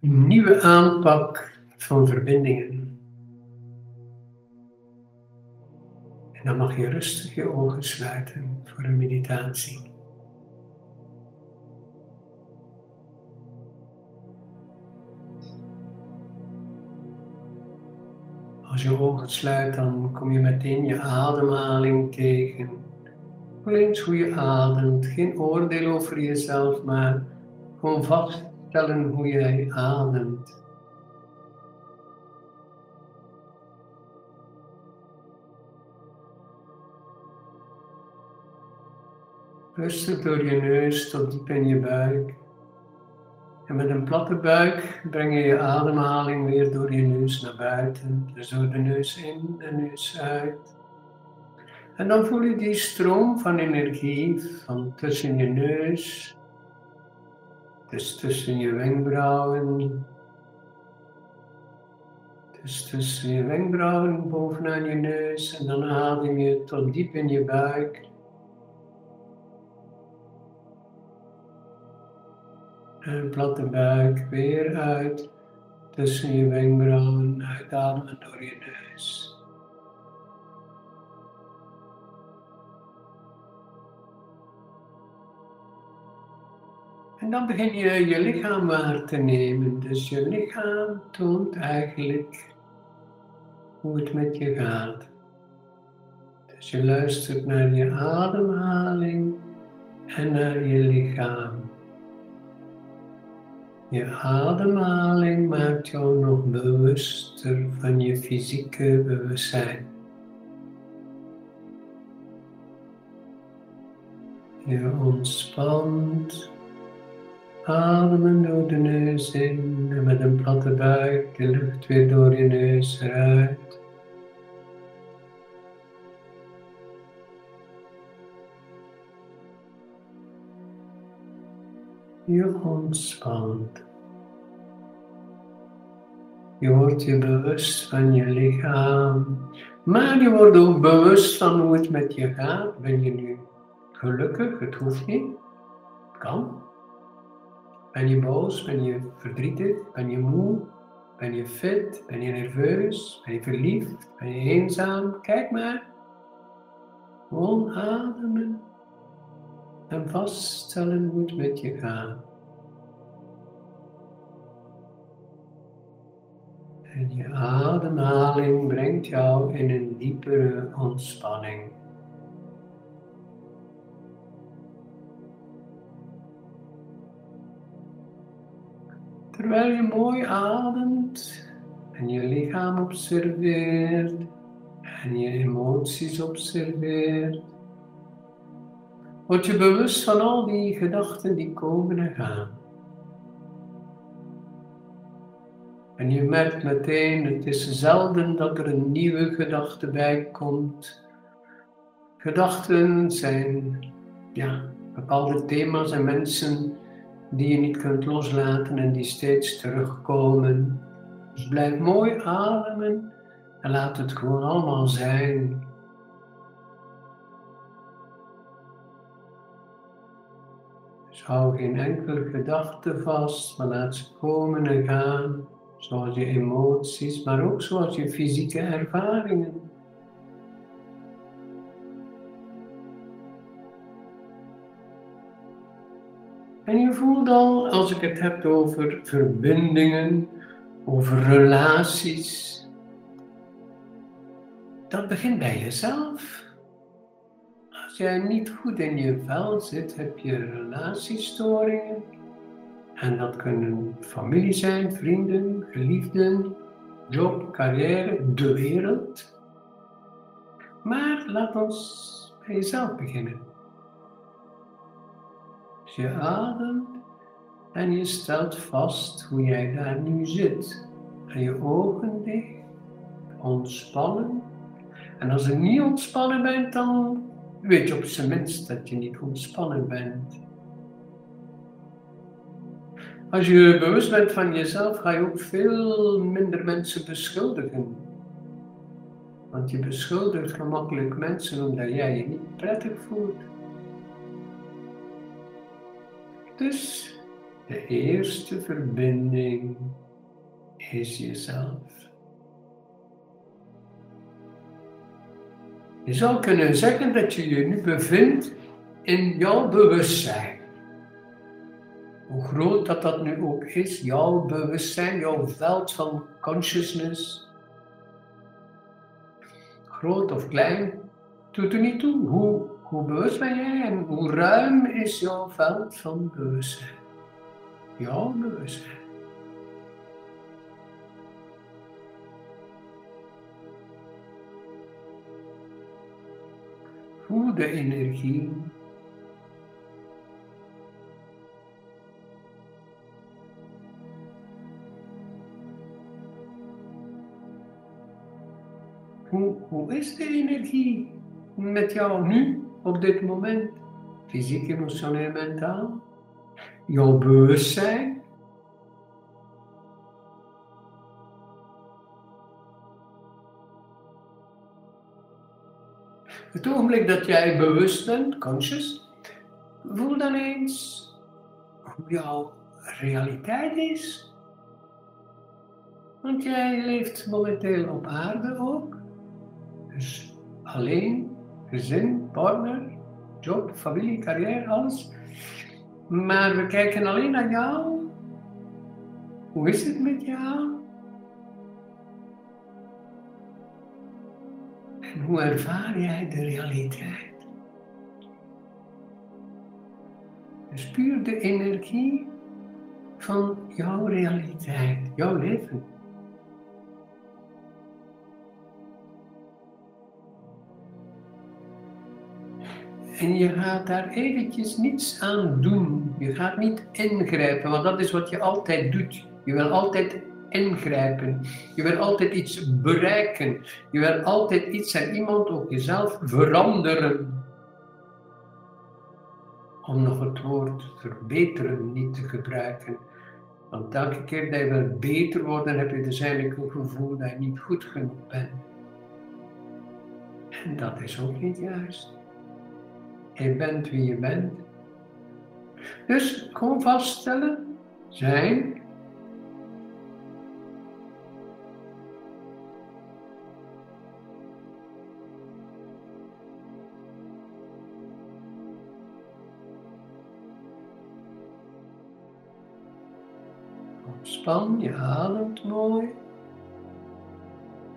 Een nieuwe aanpak van verbindingen. En dan mag je rustig je ogen sluiten voor een meditatie. Als je ogen sluit, dan kom je meteen je ademhaling tegen. Alleen hoe je ademt, geen oordeel over jezelf, maar gewoon vaststellen hoe jij ademt. Rustig door je neus tot diep in je buik. En met een platte buik breng je je ademhaling weer door je neus naar buiten. Dus door de neus in en neus uit. En dan voel je die stroom van energie van tussen je neus, dus tussen je wenkbrauwen, dus tussen je wenkbrauwen bovenaan je neus en dan adem je tot diep in je buik. En platte buik weer uit tussen je wenkbrauwen, uitademen door je neus. En dan begin je je lichaam waar te nemen. Dus je lichaam toont eigenlijk hoe het met je gaat. Dus je luistert naar je ademhaling en naar je lichaam. Je ademhaling maakt jou nog bewuster van je fysieke bewustzijn. Je ontspant, ademen door de neus in en met een platte buik de lucht weer door je neus eruit. Je ontspant. Je wordt je bewust van je lichaam, maar je wordt ook bewust van hoe het met je gaat. Ben je nu gelukkig? Het hoeft niet. Het kan. Ben je boos? Ben je verdrietig? Ben je moe? Ben je fit? Ben je nerveus? Ben je verliefd? Ben je eenzaam? Kijk maar. Gewoon ademen en vaststellen hoe het met je gaat. En je ademhaling brengt jou in een diepere ontspanning. Terwijl je mooi ademt en je lichaam observeert en je emoties observeert, word je bewust van al die gedachten die komen en gaan. En je merkt meteen, het is zelden dat er een nieuwe gedachte bij komt. Gedachten zijn ja, bepaalde thema's en mensen die je niet kunt loslaten en die steeds terugkomen. Dus blijf mooi ademen en laat het gewoon allemaal zijn. Dus hou geen enkele gedachte vast, maar laat ze komen en gaan, zoals je emoties, maar ook zoals je fysieke ervaringen. En je voelt al, als ik het heb over verbindingen, over relaties, dat begint bij jezelf. Als jij niet goed in je vel zit, heb je relatiestoringen. En dat kunnen familie zijn, vrienden, geliefden, job, carrière, de wereld. Maar laat ons bij jezelf beginnen. Je ademt en je stelt vast hoe jij daar nu zit. En je ogen dicht, ontspannen. En als je niet ontspannen bent, dan weet je op zijn minst dat je niet ontspannen bent. Als je bewust bent van jezelf, ga je ook veel minder mensen beschuldigen. Want je beschuldigt gemakkelijk mensen omdat jij je niet prettig voelt. Dus de eerste verbinding is jezelf. Je zou kunnen zeggen dat je je nu bevindt in jouw bewustzijn. Hoe groot dat dat nu ook is, jouw bewustzijn, jouw veld van consciousness. Groot of klein, doet er niet toe. Hoe, hoe bewust ben jij en hoe ruim is jouw veld van bewustzijn? Jouw bewustzijn. Voel de energie Hoe, hoe is de energie met jou nu, op dit moment? Fysiek, emotioneel, mentaal? Jouw bewustzijn? Het ogenblik dat jij bewust bent, conscious, voel dan eens hoe jouw realiteit is. Want jij leeft momenteel op aarde ook. Dus alleen, gezin, partner, job, familie, carrière, alles. Maar we kijken alleen naar jou. Hoe is het met jou? En hoe ervaar jij de realiteit? Dus puur de energie van jouw realiteit, jouw leven. En je gaat daar eventjes niets aan doen. Je gaat niet ingrijpen, want dat is wat je altijd doet. Je wil altijd ingrijpen. Je wil altijd iets bereiken. Je wil altijd iets en iemand, ook jezelf, veranderen. Om nog het woord verbeteren niet te gebruiken. Want elke keer dat je wil beter worden, heb je dus eigenlijk een gevoel dat je niet goed genoeg bent. En dat is ook niet juist. Je bent wie je bent. Dus gewoon vaststellen, zijn. Ontspan, je ademt mooi.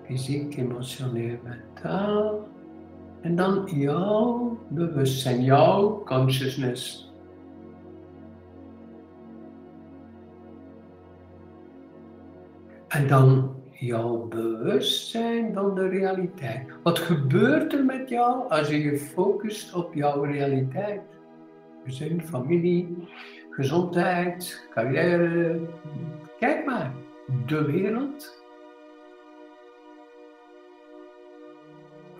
Fysiek, emotioneel, mentaal. En dan jouw bewustzijn, jouw consciousness. En dan jouw bewustzijn van de realiteit. Wat gebeurt er met jou als je je focust op jouw realiteit? Gezin, familie, gezondheid, carrière. Kijk maar, de wereld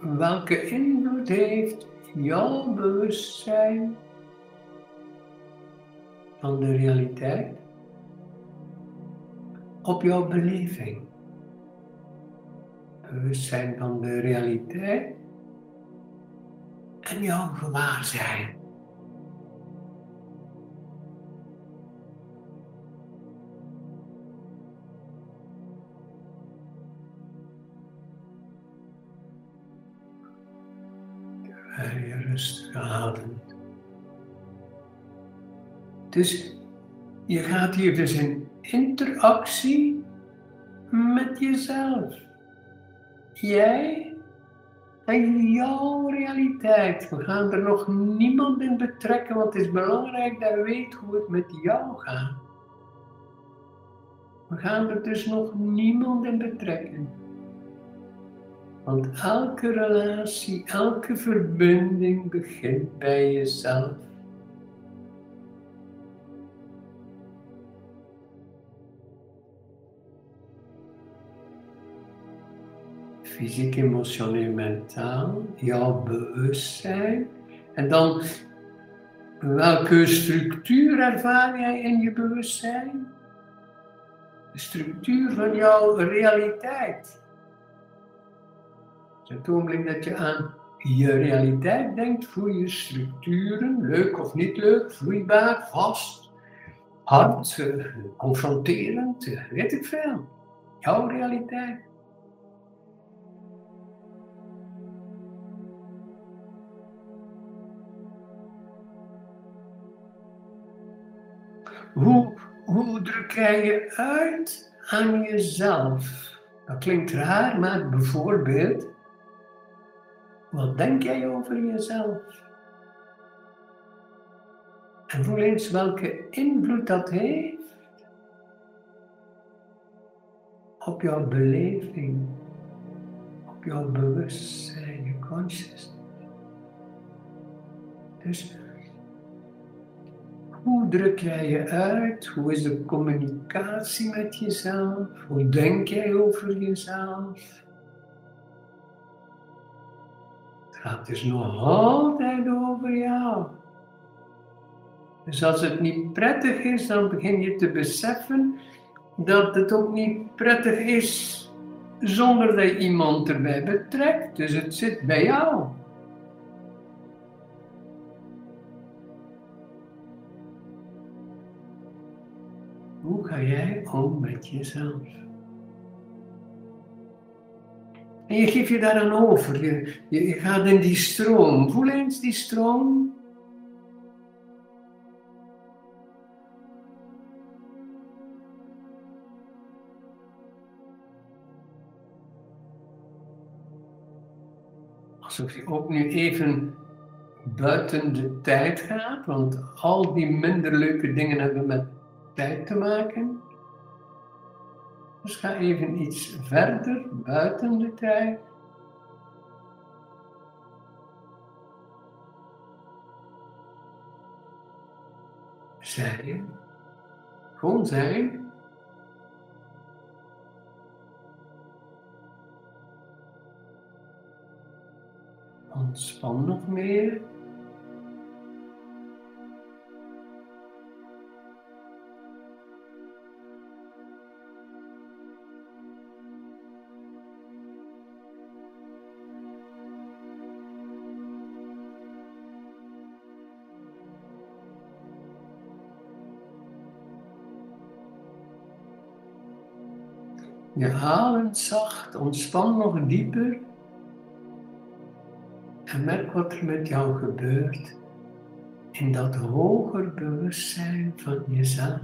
welke invloed heeft jouw bewustzijn van de realiteit op jouw beleving? Bewustzijn van de realiteit en jouw gewaarzijn. Dus je gaat hier dus in interactie met jezelf. Jij en jouw realiteit. We gaan er nog niemand in betrekken, want het is belangrijk dat je weet hoe het met jou gaat. We gaan er dus nog niemand in betrekken. Want elke relatie, elke verbinding begint bij jezelf. Fysiek, emotioneel, mentaal, jouw bewustzijn. En dan, welke structuur ervaar jij in je bewustzijn? De structuur van jouw realiteit. Het ogenblik dat je aan je realiteit denkt, voel je structuren, leuk of niet leuk, vloeibaar, vast, hard, confronterend, weet ik veel. jouw realiteit. Hoe, hoe druk jij je uit aan jezelf? Dat klinkt raar, maar bijvoorbeeld, wat denk jij over jezelf? En voel eens welke invloed dat heeft op jouw beleving, op jouw bewustzijn, je consciousness. Dus hoe druk jij je uit? Hoe is de communicatie met jezelf? Hoe denk jij over jezelf? Het gaat dus nog altijd over jou. Dus als het niet prettig is, dan begin je te beseffen dat het ook niet prettig is zonder dat iemand erbij betrekt. Dus het zit bij jou. Ga jij om met jezelf? En je geeft je daaraan over. Je, je, je gaat in die stroom. Voel eens die stroom. alsof je ook nu even buiten de tijd gaat, want al die minder leuke dingen hebben met tijd te maken. Dus ga even iets verder buiten de tijd. Zijn. Gewoon zijn. Ontspan nog meer. Je adem zacht, ontspan nog dieper. En merk wat er met jou gebeurt in dat hoger bewustzijn van jezelf.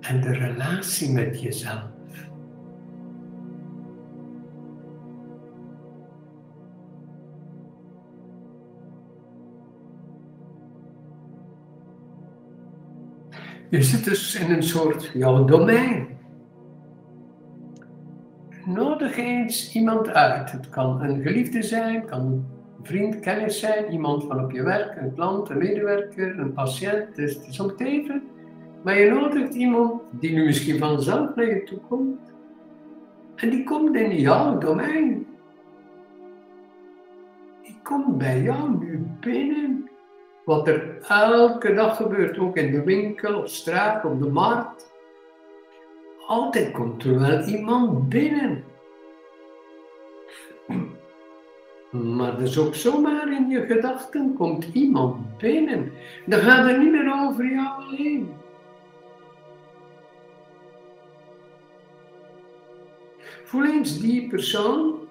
En de relatie met jezelf. Je zit dus in een soort jouw domein nodig eens iemand uit. Het kan een geliefde zijn, kan een vriend, kennis zijn, iemand van op je werk, een klant, een medewerker, een patiënt. Dus het is om het even. Maar je nodigt iemand die nu misschien vanzelf naar je toe komt. En die komt in jouw domein. Die komt bij jou nu binnen. Wat er elke dag gebeurt, ook in de winkel, op straat, op de markt. Altijd komt er wel iemand binnen. Maar dus ook zomaar in je gedachten komt iemand binnen. Dan gaat het niet meer over jou alleen. Voel eens die persoon.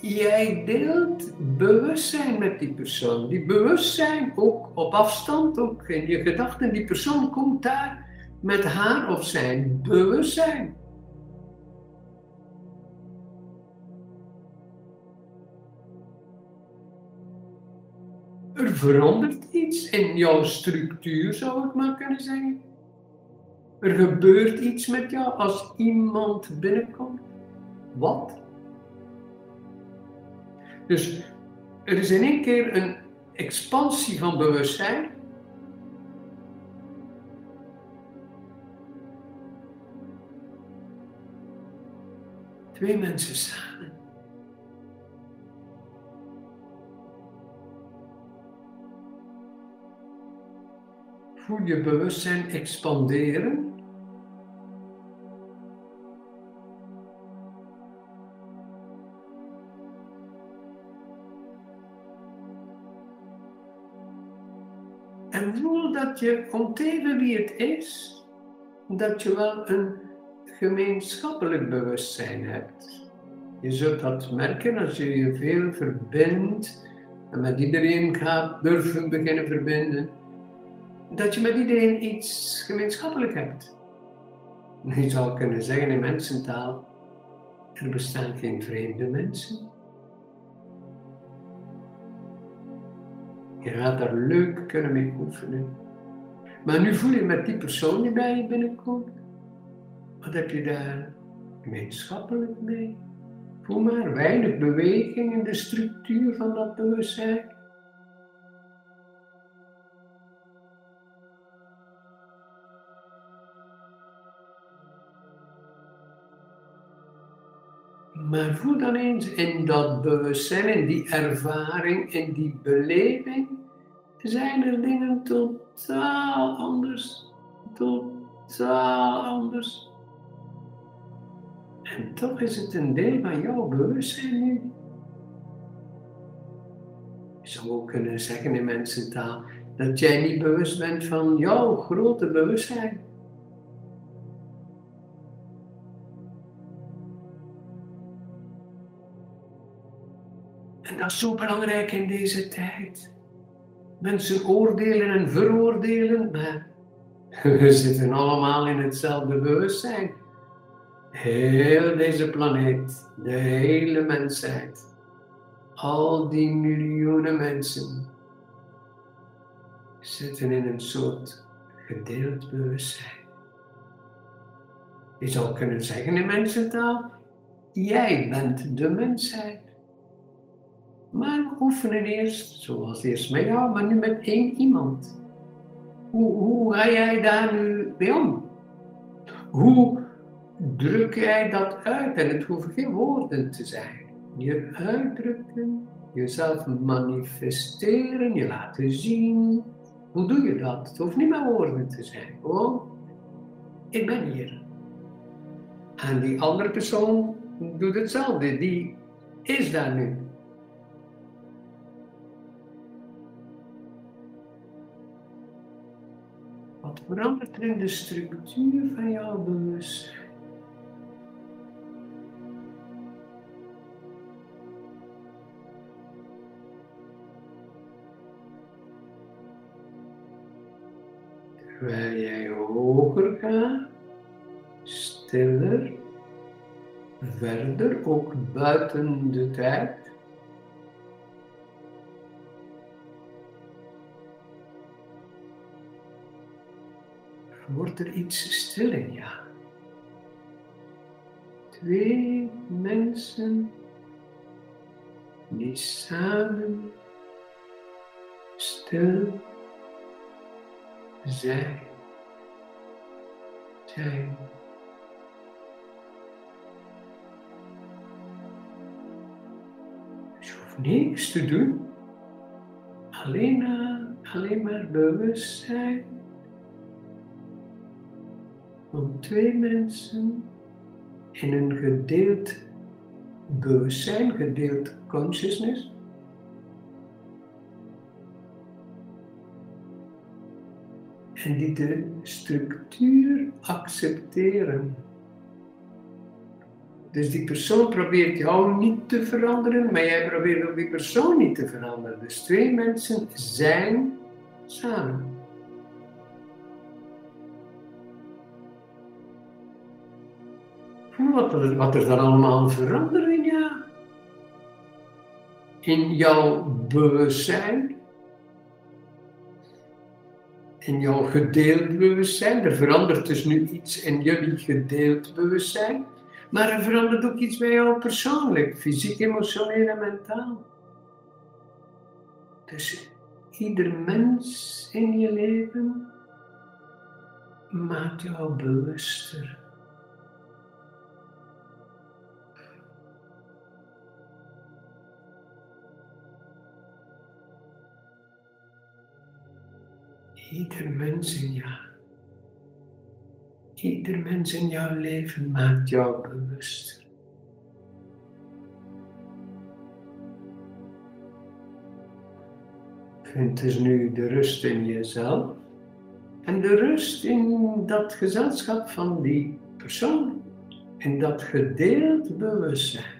Jij deelt bewustzijn met die persoon. Die bewustzijn ook op afstand, ook in je gedachten. Die persoon komt daar met haar of zijn bewustzijn. Er verandert iets in jouw structuur, zou ik maar kunnen zeggen. Er gebeurt iets met jou als iemand binnenkomt. Wat? Dus er is in één keer een expansie van bewustzijn Twee mensen samen. Voel je bewustzijn expanderen. Je onteven wie het is, dat je wel een gemeenschappelijk bewustzijn hebt. Je zult dat merken als je je veel verbindt en met iedereen gaat durven beginnen verbinden, dat je met iedereen iets gemeenschappelijk hebt. Je zou kunnen zeggen in mensentaal, er bestaan geen vreemde mensen. Je gaat daar leuk kunnen mee oefenen. Maar nu voel je met die persoon die bij je binnenkomt, wat heb je daar gemeenschappelijk mee? Voel maar weinig beweging in de structuur van dat bewustzijn. Maar voel dan eens in dat bewustzijn, in die ervaring, in die beleving, zijn er dingen totaal anders. Totaal anders. En toch is het een deel van jouw bewustzijn nu. Je zou ook kunnen zeggen in mensentaal dat jij niet bewust bent van jouw grote bewustzijn. En dat is zo belangrijk in deze tijd. Mensen oordelen en veroordelen, maar we zitten allemaal in hetzelfde bewustzijn. Heel deze planeet, de hele mensheid, al die miljoenen mensen zitten in een soort gedeeld bewustzijn. Je zou kunnen zeggen in mensentaal, jij bent de mensheid. Maar we oefenen eerst, zoals eerst met jou, maar nu met één iemand. Hoe, hoe ga jij daar nu bij om? Hoe druk jij dat uit? En het hoeven geen woorden te zijn. Je uitdrukken, jezelf manifesteren, je laten zien. Hoe doe je dat? Het hoeft niet met woorden te zijn. Gewoon, ik ben hier. En die andere persoon doet hetzelfde. Die is daar nu. Verandert er in de structuur van jouw bewustzijn? Terwijl jij hoger gaat, stiller, verder, ook buiten de tijd. Wordt er iets stil in jou. Twee mensen die samen stil zijn. Zijn. Dus je hoeft niks te doen. Alleen, alleen maar bewust zijn van twee mensen in een gedeeld bewustzijn, gedeeld consciousness. En die de structuur accepteren. Dus die persoon probeert jou niet te veranderen, maar jij probeert ook die persoon niet te veranderen. Dus twee mensen zijn samen. Wat er, dan allemaal verandert in jou. In jouw bewustzijn. In jouw gedeeld bewustzijn. Er verandert dus nu iets in jullie gedeeld bewustzijn. Maar er verandert ook iets bij jou persoonlijk. Fysiek, emotioneel en mentaal. Dus ieder mens in je leven maakt jou bewuster. Ieder mens in jou. Ieder mens in jouw leven maakt jou bewust. Vind dus nu de rust in jezelf. En de rust in dat gezelschap van die persoon, in dat gedeeld bewustzijn.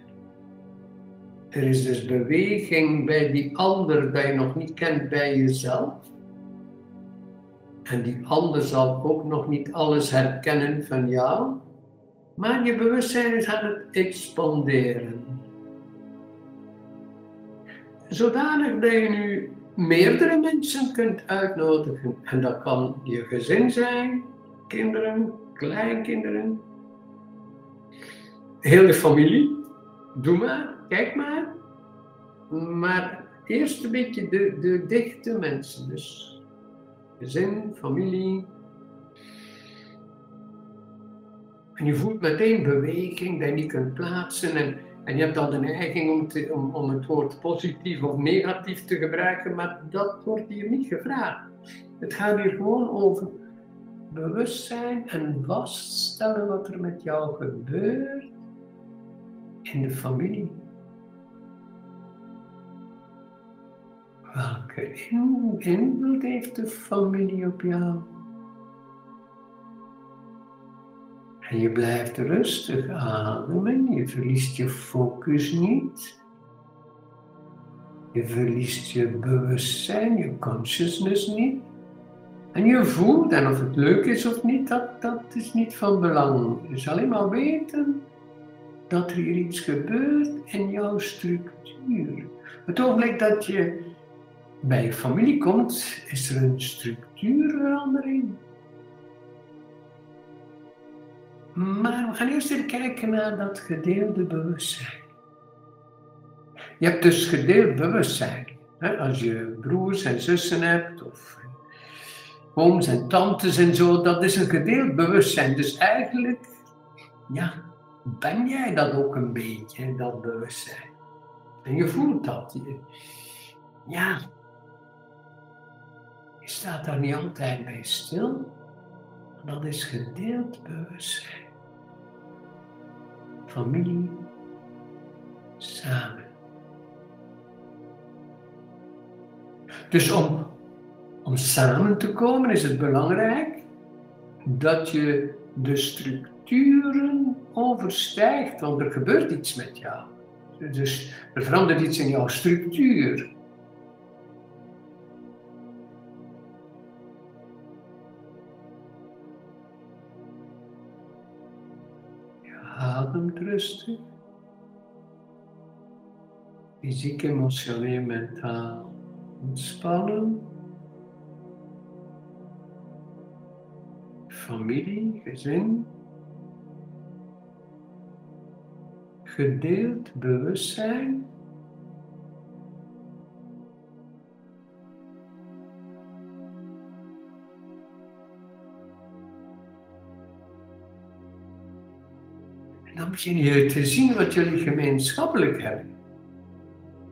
Er is dus beweging bij die ander dat je nog niet kent bij jezelf. En die ander zal ook nog niet alles herkennen van jou. Maar je bewustzijn is aan het expanderen. Zodanig dat je nu meerdere mensen kunt uitnodigen. En dat kan je gezin zijn, kinderen, kleinkinderen, hele familie. Doe maar, kijk maar. Maar eerst een beetje de, de dichte mensen. Dus gezin, familie. En je voelt meteen beweging die je niet kunt plaatsen. En, en je hebt dan de neiging om, te, om, om het woord positief of negatief te gebruiken, maar dat wordt hier niet gevraagd. Het gaat hier gewoon over bewustzijn en vaststellen wat er met jou gebeurt in de familie. Welke invloed heeft de familie op jou? En je blijft rustig ademen, je verliest je focus niet. Je verliest je bewustzijn, je consciousness niet. En je voelt, en of het leuk is of niet, dat, dat is niet van belang. Je zal alleen maar weten dat er hier iets gebeurt in jouw structuur. Het ogenblik dat je bij je familie komt, is er een structuurverandering. Maar we gaan eerst even kijken naar dat gedeelde bewustzijn. Je hebt dus gedeeld bewustzijn. Als je broers en zussen hebt, of ooms en tantes en zo, dat is een gedeeld bewustzijn. Dus eigenlijk, ja, ben jij dat ook een beetje, dat bewustzijn. En je voelt dat. Ja, je staat daar niet altijd bij stil. Dat is gedeeld bewustzijn. Familie samen. Dus om, om samen te komen is het belangrijk dat je de structuren overstijgt, want er gebeurt iets met jou. Dus er verandert iets in jouw structuur. Ademt rustig. Fysiek, emotioneel, mentaal ontspannen. Familie, gezin. Gedeeld bewustzijn. Je te zien wat jullie gemeenschappelijk hebben.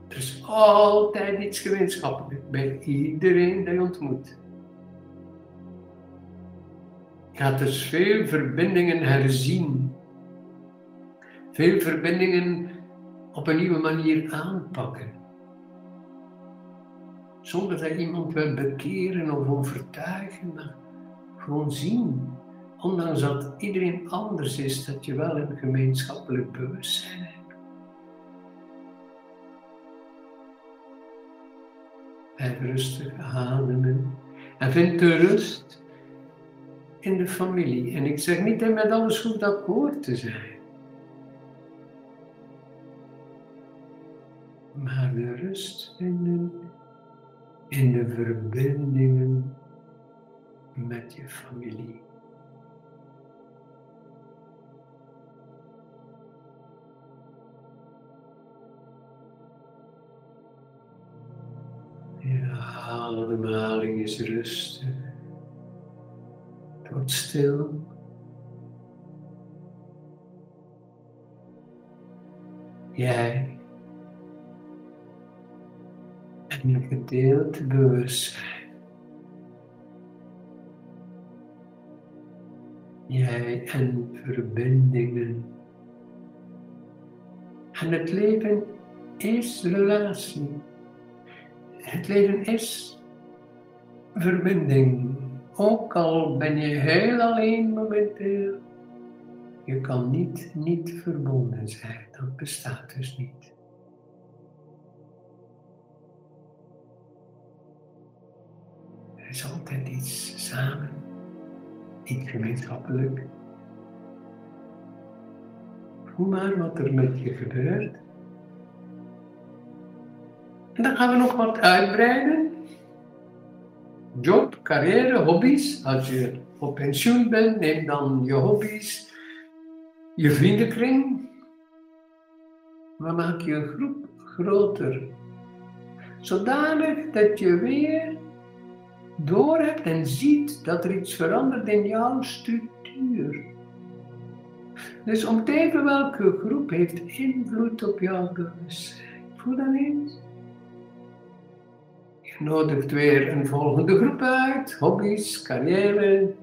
Er is altijd iets gemeenschappelijk bij iedereen die je ontmoet. Je gaat dus veel verbindingen herzien. Veel verbindingen op een nieuwe manier aanpakken. Zonder dat iemand wil bekeren of overtuigen, maar gewoon zien ondanks dat iedereen anders is, dat je wel een gemeenschappelijk bewustzijn hebt. Blijf rustig ademen en vind de rust in de familie. En ik zeg niet dat met alles goed akkoord te zijn. Maar de rust vinden in de verbindingen met je familie. Ademhaling is rustig. Wordt stil. Jij en je gedeelte bewustzijn. Jij en verbindingen. En het leven is relatie. Het leven is verbinding. ook al ben je heel alleen momenteel, je kan niet niet verbonden zijn. Dat bestaat dus niet. Er is altijd iets samen, iets gemeenschappelijk. Voel maar wat er met je gebeurt. En dan gaan we nog wat uitbreiden. Job, carrière, hobby's. Als je op pensioen bent, neem dan je hobby's, je vriendenkring. Maar maak je groep groter. Zodanig dat je weer doorhebt en ziet dat er iets verandert in jouw structuur. Dus om te even welke groep heeft invloed op jouw bewustzijn. Voel dat eens? Nodigt weer een volgende groep uit, hobby's, carrière.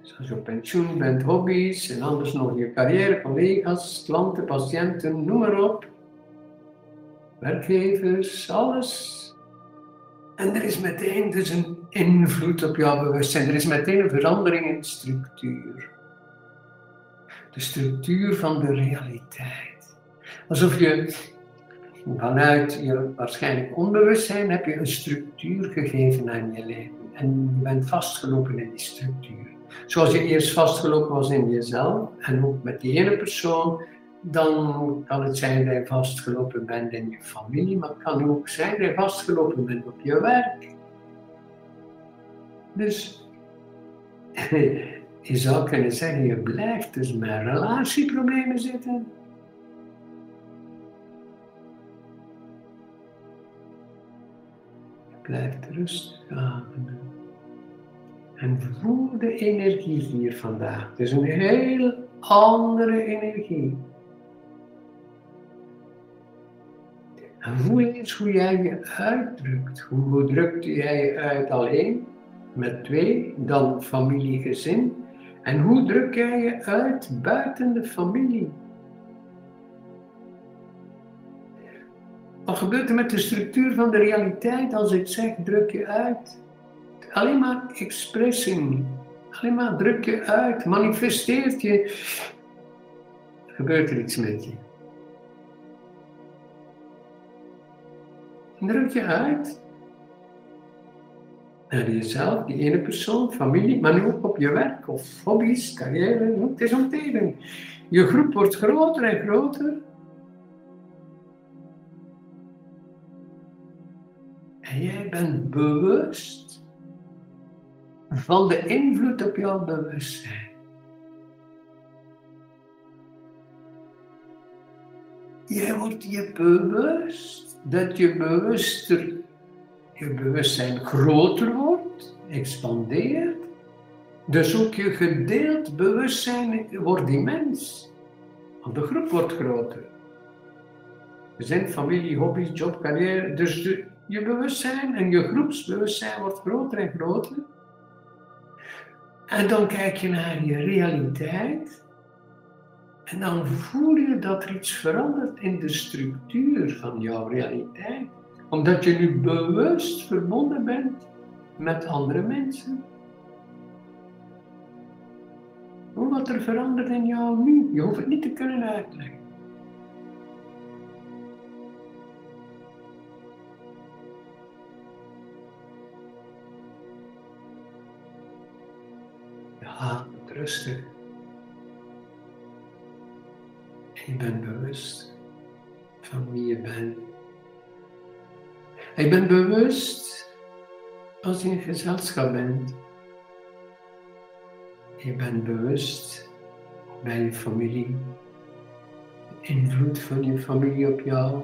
Dus als je op pensioen bent, hobby's en anders nog je carrière, collega's, klanten, patiënten, noem maar op. Werkgevers, alles. En er is meteen dus een invloed op jouw bewustzijn. Er is meteen een verandering in structuur. De structuur van de realiteit. Alsof je vanuit je waarschijnlijk onbewustzijn heb je een structuur gegeven aan je leven. En je bent vastgelopen in die structuur. Zoals je eerst vastgelopen was in jezelf en ook met die ene persoon, dan kan het zijn dat je vastgelopen bent in je familie, maar het kan ook zijn dat je vastgelopen bent op je werk. Dus je zou kunnen zeggen, je blijft dus met relatieproblemen zitten. Blijft rustig ademen. En voel de energie hier vandaag. Is een heel andere energie. En voel eens hoe jij je uitdrukt. Hoe drukt jij je uit alleen, met twee, dan familie, gezin. En hoe druk jij je uit buiten de familie? Wat gebeurt er met de structuur van de realiteit als ik zeg druk je uit? Alleen maar expressie. Alleen maar druk je uit, manifesteert je. Gebeurt er iets met je? Druk je uit naar jezelf, die ene persoon, familie, maar nu ook op je werk of hobby's, carrière. Het is omgeving. Je groep wordt groter en groter. Jij bent bewust van de invloed op jouw bewustzijn. Jij wordt je bewust dat je bewuster, je bewustzijn groter wordt, expandeert. Dus ook je gedeeld bewustzijn wordt immens. Want de groep wordt groter. Er zijn familie, hobby's, job, carrière. Dus je bewustzijn en je groepsbewustzijn wordt groter en groter. En dan kijk je naar je realiteit. En dan voel je dat er iets verandert in de structuur van jouw realiteit. Omdat je nu bewust verbonden bent met andere mensen. Hoe wat er verandert in jou nu. Je hoeft het niet te kunnen uitleggen. Ja, rustig. Je bent bewust van wie je bent. Je bent bewust als je in gezelschap bent. Je bent bewust bij je familie. De invloed van je familie op jou.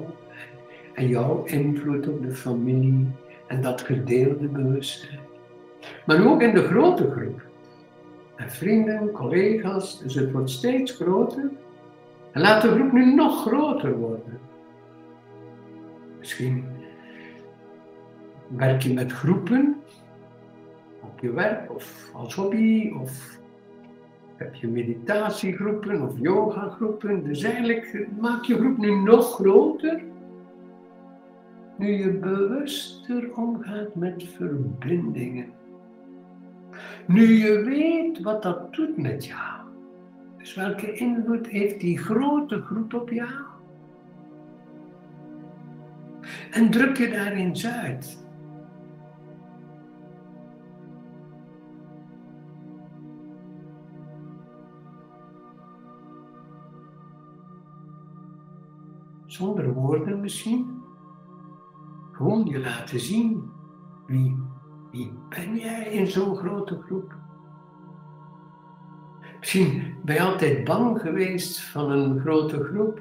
En jouw invloed op de familie. En dat gedeelde bewustzijn. Maar ook in de grote groep. En vrienden, collega's. Dus het wordt steeds groter. En laat de groep nu nog groter worden. Misschien werk je met groepen op je werk of als hobby of heb je meditatiegroepen of yogagroepen. Dus eigenlijk maak je groep nu nog groter. nu je bewuster omgaat met verbindingen. Nu je weet wat dat doet met jou. Dus welke invloed heeft die grote groep op jou? En druk je daarin uit. Zonder woorden misschien. Gewoon je laten zien wie, wie ben jij in zo'n grote groep. Misschien ben je altijd bang geweest van een grote groep,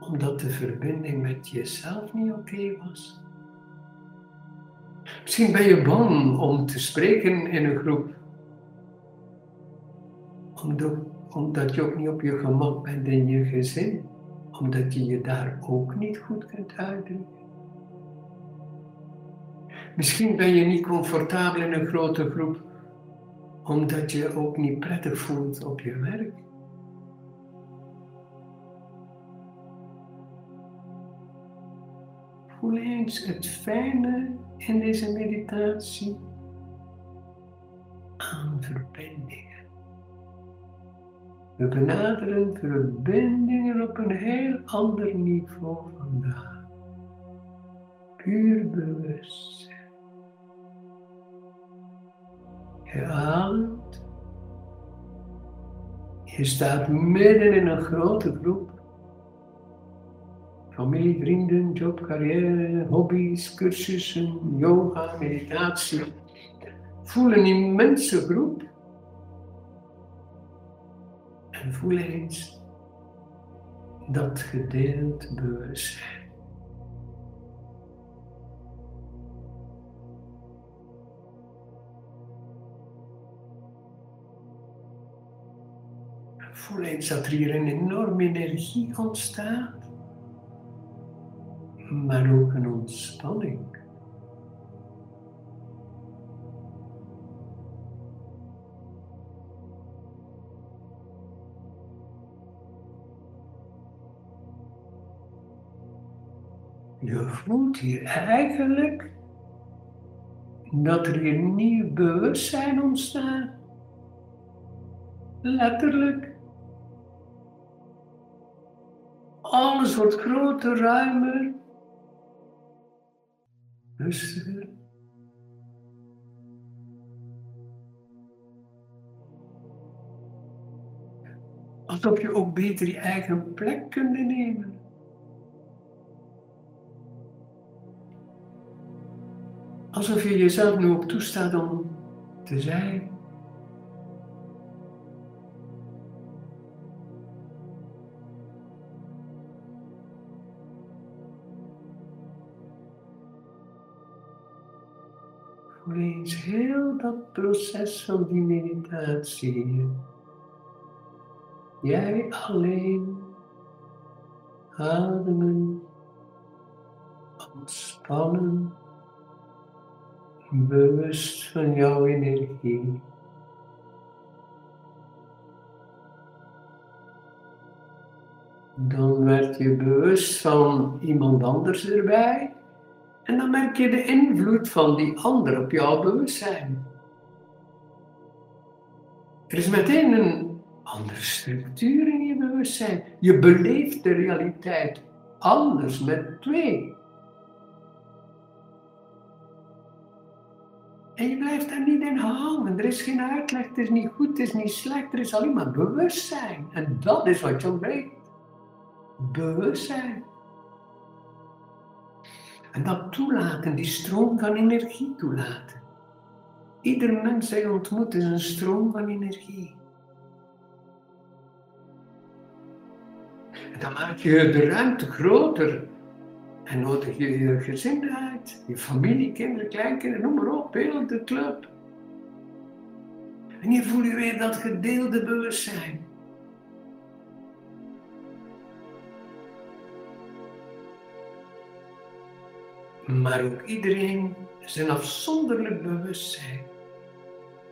omdat de verbinding met jezelf niet oké was. Misschien ben je bang om te spreken in een groep, omdat, je ook niet op je gemak bent in je gezin, omdat je je daar ook niet goed kunt uitdrukken. Misschien ben je niet comfortabel in een grote groep omdat je ook niet prettig voelt op je werk. Voel eens het fijne in deze meditatie aan verbindingen. We benaderen verbindingen op een heel ander niveau vandaag. Puur bewustzijn. Ademt. Je staat midden in een grote groep. Familie, vrienden, job, carrière, hobby's, cursussen, yoga, meditatie. Voel een immense groep. En voel eens dat gedeeld bewustzijn. Voel eens dat er hier een enorme energie ontstaat, maar ook een ontspanning. Je voelt hier eigenlijk dat er hier nieuw bewustzijn ontstaat. Letterlijk. Alles wordt groter, ruimer, rustiger. Alsof je ook beter je eigen plek kunt nemen. Alsof je jezelf nu ook toestaat om te zijn. Voel heel dat proces van die meditatie. Jij alleen ademen, ontspannen, bewust van jouw energie. Dan werd je bewust van iemand anders erbij. En dan merk je de invloed van die ander op jouw bewustzijn. Er is meteen een andere structuur in je bewustzijn. Je beleeft de realiteit anders met twee. En je blijft daar niet in hangen. Er is geen uitleg, het is niet goed, het is niet slecht, er is alleen maar bewustzijn. En dat is wat je ontbreekt. Bewustzijn. En dat toelaten, die stroom van energie toelaten. Ieder mens je ontmoet is een stroom van energie. En dan maak je de ruimte groter. En nodig je je gezin uit, je familie, kinderen, kleinkinderen, noem maar op, heel de club. En je voelt je weer dat gedeelde bewustzijn. Maar ook iedereen zijn afzonderlijk bewustzijn.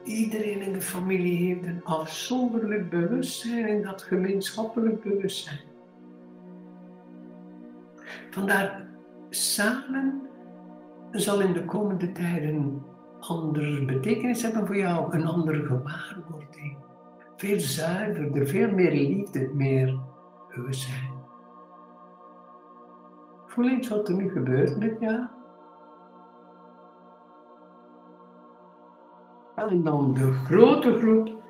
Iedereen in de familie heeft een afzonderlijk bewustzijn en dat gemeenschappelijk bewustzijn. Vandaar, samen zal in de komende tijden andere betekenis hebben voor jou, een andere gewaarwording. Veel zuiverder, veel meer liefde, meer bewustzijn. Voel eens wat er nu gebeurt met jou. En dan de grote groep.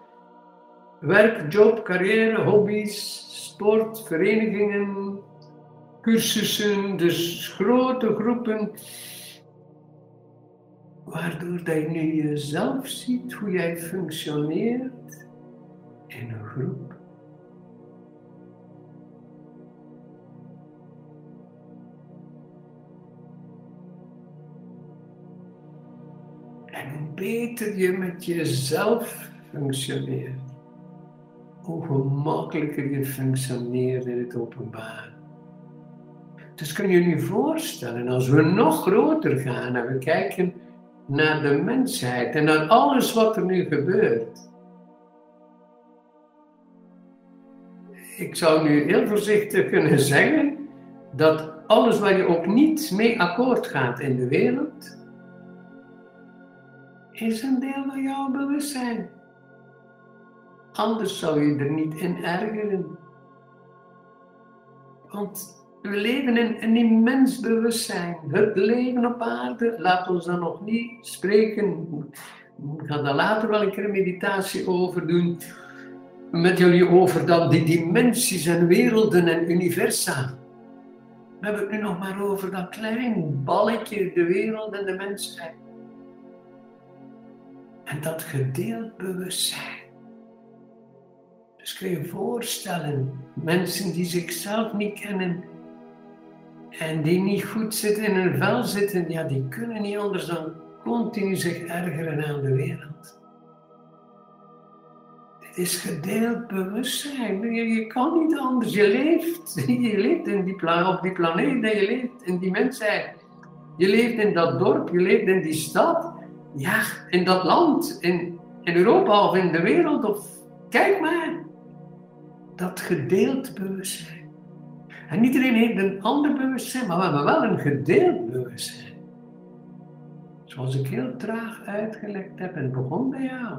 Werk, job, carrière, hobby's, sport, verenigingen, cursussen. Dus grote groepen. Waardoor dat je nu jezelf ziet, hoe jij functioneert in een groep. Beter je met jezelf functioneert, hoe gemakkelijker je functioneert in het openbaar. Dus kun je je voorstellen, als we nog groter gaan en we kijken naar de mensheid en naar alles wat er nu gebeurt. Ik zou nu heel voorzichtig kunnen zeggen dat alles waar je ook niet mee akkoord gaat in de wereld, is een deel van jouw bewustzijn. Anders zou je er niet in ergeren. Want we leven in een immens bewustzijn. Het leven op aarde, laat ons dan nog niet spreken. Ik ga daar later wel een keer een meditatie over doen. Met jullie over dan die dimensies en werelden en universa. We hebben het nu nog maar over dat klein balletje, de wereld en de mensheid. En dat gedeeld bewustzijn. Dus kun je voorstellen, mensen die zichzelf niet kennen en die niet goed zitten in hun vel zitten, ja, die kunnen niet anders dan continu zich ergeren aan de wereld. Dit is gedeeld bewustzijn. Je, je kan niet anders. Je leeft. Je leeft in die op die planeet en je leeft in die mensheid. Je leeft in dat dorp, je leeft in die stad ja, in dat land, in, in Europa of in de wereld, of kijk maar, dat gedeeld bewustzijn. En niet iedereen heeft een ander bewustzijn, maar we hebben wel een gedeeld bewustzijn. Zoals ik heel traag uitgelegd heb en begon bij jou.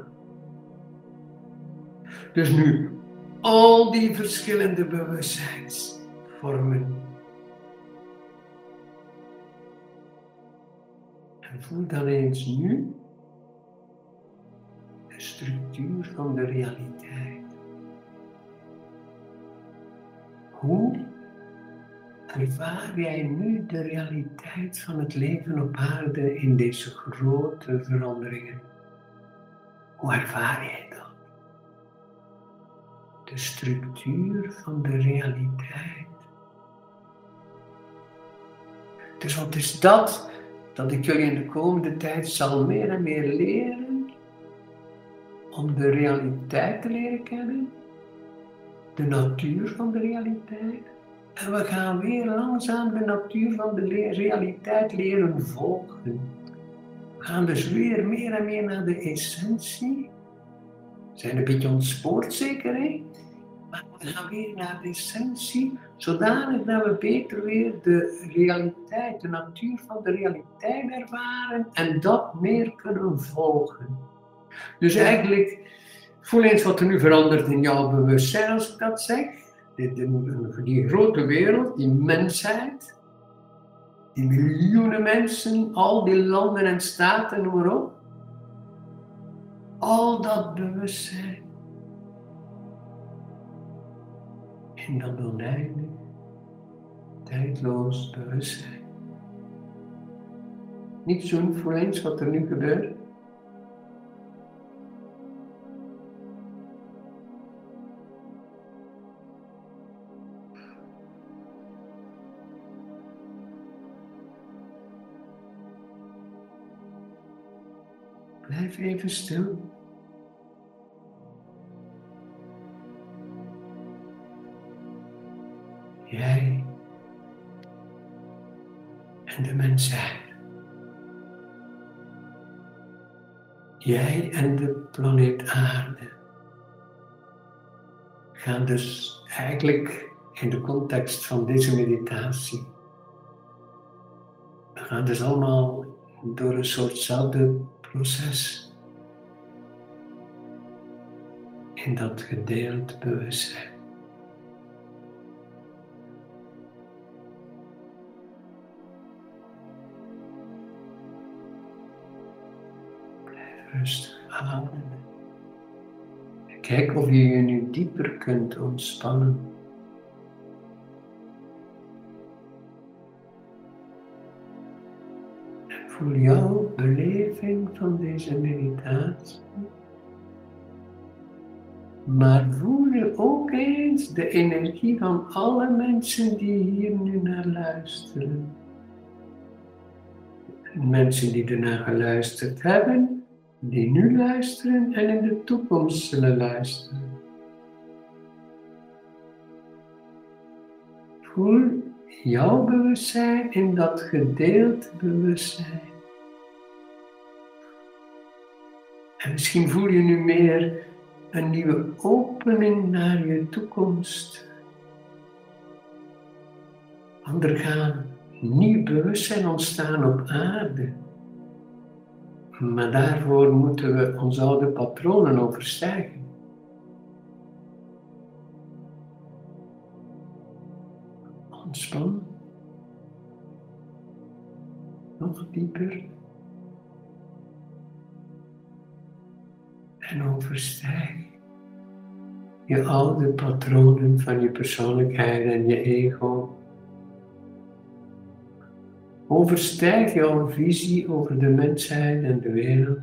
Dus nu, al die verschillende bewustzijnsvormen En voel dan eens nu de structuur van de realiteit. Hoe ervaar jij nu de realiteit van het leven op aarde in deze grote veranderingen? Hoe ervaar jij dat? De structuur van de realiteit. Dus wat is dat dat ik jullie in de komende tijd zal meer en meer leren om de realiteit te leren kennen, de natuur van de realiteit. En we gaan weer langzaam de natuur van de realiteit leren volgen. We gaan dus weer meer en meer naar de essentie. Zijn een beetje ontspoord zeker, hè? We gaan weer naar de essentie, zodanig dat we beter weer de realiteit, de natuur van de realiteit ervaren en dat meer kunnen volgen. Dus eigenlijk, voel eens wat er nu verandert in jouw bewustzijn als ik dat zeg. Die, die, die grote wereld, die mensheid, die miljoenen mensen, al die landen en staten, noem maar op. Al dat bewustzijn in dat oneindig, tijdloos bewustzijn. Niet zoen voor eens wat er nu gebeurt. Blijf even stil. Jij en de mensheid. Jij en de planeet Aarde gaan dus eigenlijk in de context van deze meditatie gaat dus allemaal door een soortzelfde proces. In dat gedeeld bewustzijn. Kijk of je je nu dieper kunt ontspannen. En voel jouw beleving van deze meditatie. Maar voel je ook eens de energie van alle mensen die hier nu naar luisteren. Mensen die ernaar geluisterd hebben die nu luisteren en in de toekomst zullen luisteren. Voel jouw bewustzijn in dat gedeeld bewustzijn. En misschien voel je nu meer een nieuwe opening naar je toekomst. Want er gaan nieuw bewustzijn ontstaan op aarde. Maar daarvoor moeten we onze oude patronen overstijgen. Ontspan. Nog dieper. En overstijg je oude patronen van je persoonlijkheid en je ego Overstijg jouw visie over de mensheid en de wereld.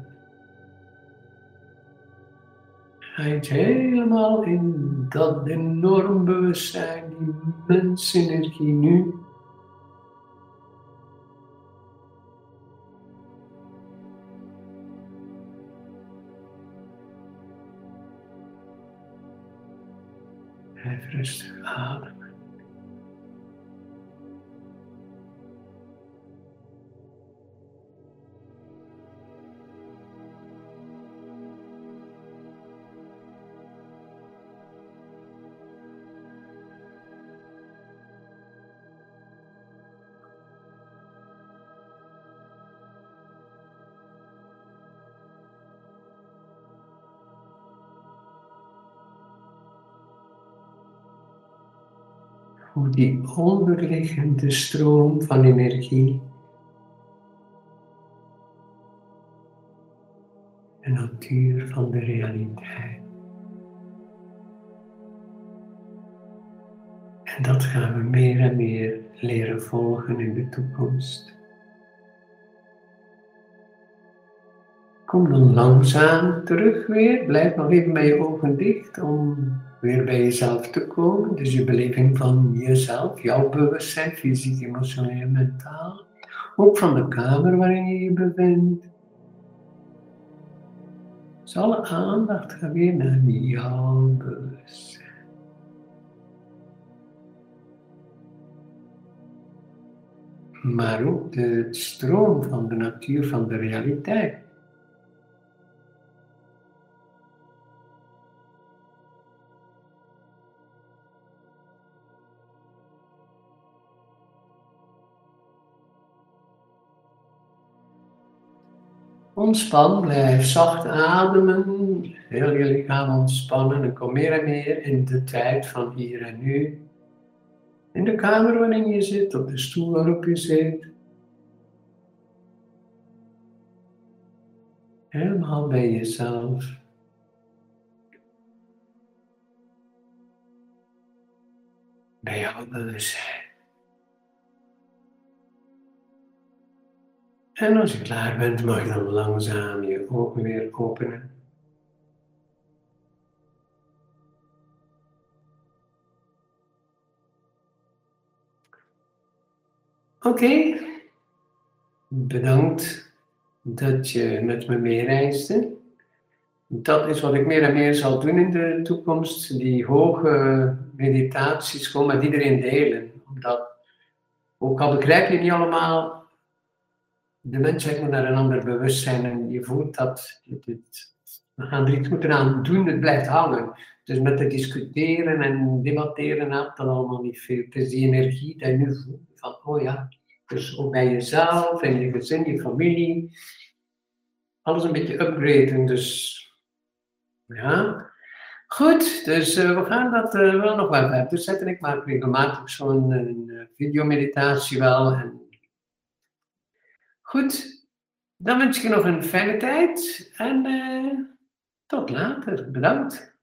Ga helemaal in dat enorm bewustzijn, die mensenergie nu. Blijf rustig ademen. Hoe die onderliggende stroom van energie de natuur van de realiteit. En dat gaan we meer en meer leren volgen in de toekomst. Kom dan langzaam terug weer. Blijf nog even met je ogen dicht om weer bij jezelf te komen. Dus je beleving van jezelf, jouw bewustzijn, fysiek, emotioneel, mentaal. Ook van de kamer waarin je je bevindt. Dus alle aandacht gaat weer naar jouw bewustzijn. Maar ook de stroom van de natuur van de realiteit. Ontspan, blijf zacht ademen, heel je lichaam ontspannen en kom meer en meer in de tijd van hier en nu. In de kamer waarin je zit, op de stoel waarop je zit. Helemaal bij jezelf. Bij jouw bewustzijn. En als je klaar bent, mag je dan langzaam je ogen weer openen. Oké, bedankt dat je met me meereisde. Dat is wat ik meer en meer zal doen in de toekomst, die hoge meditaties gewoon met iedereen delen. Omdat, ook al begrijp je niet allemaal de mens moet naar een ander bewustzijn en je voelt dat het, we gaan er iets moeten aan doen, het blijft hangen. Dus met te discussiëren en debatteren helpt dat allemaal niet veel. Het is die energie die je nu voelt van, oh ja, Dus ook bij jezelf en je gezin, je familie. Alles een beetje upgraden, dus ja. Goed, dus uh, we gaan dat uh, wel nog wel verder zetten. Ik maak regelmatig zo'n uh, videomeditatie wel. En... Goed, dan wens ik je nog een fijne tijd en tot later. Bedankt.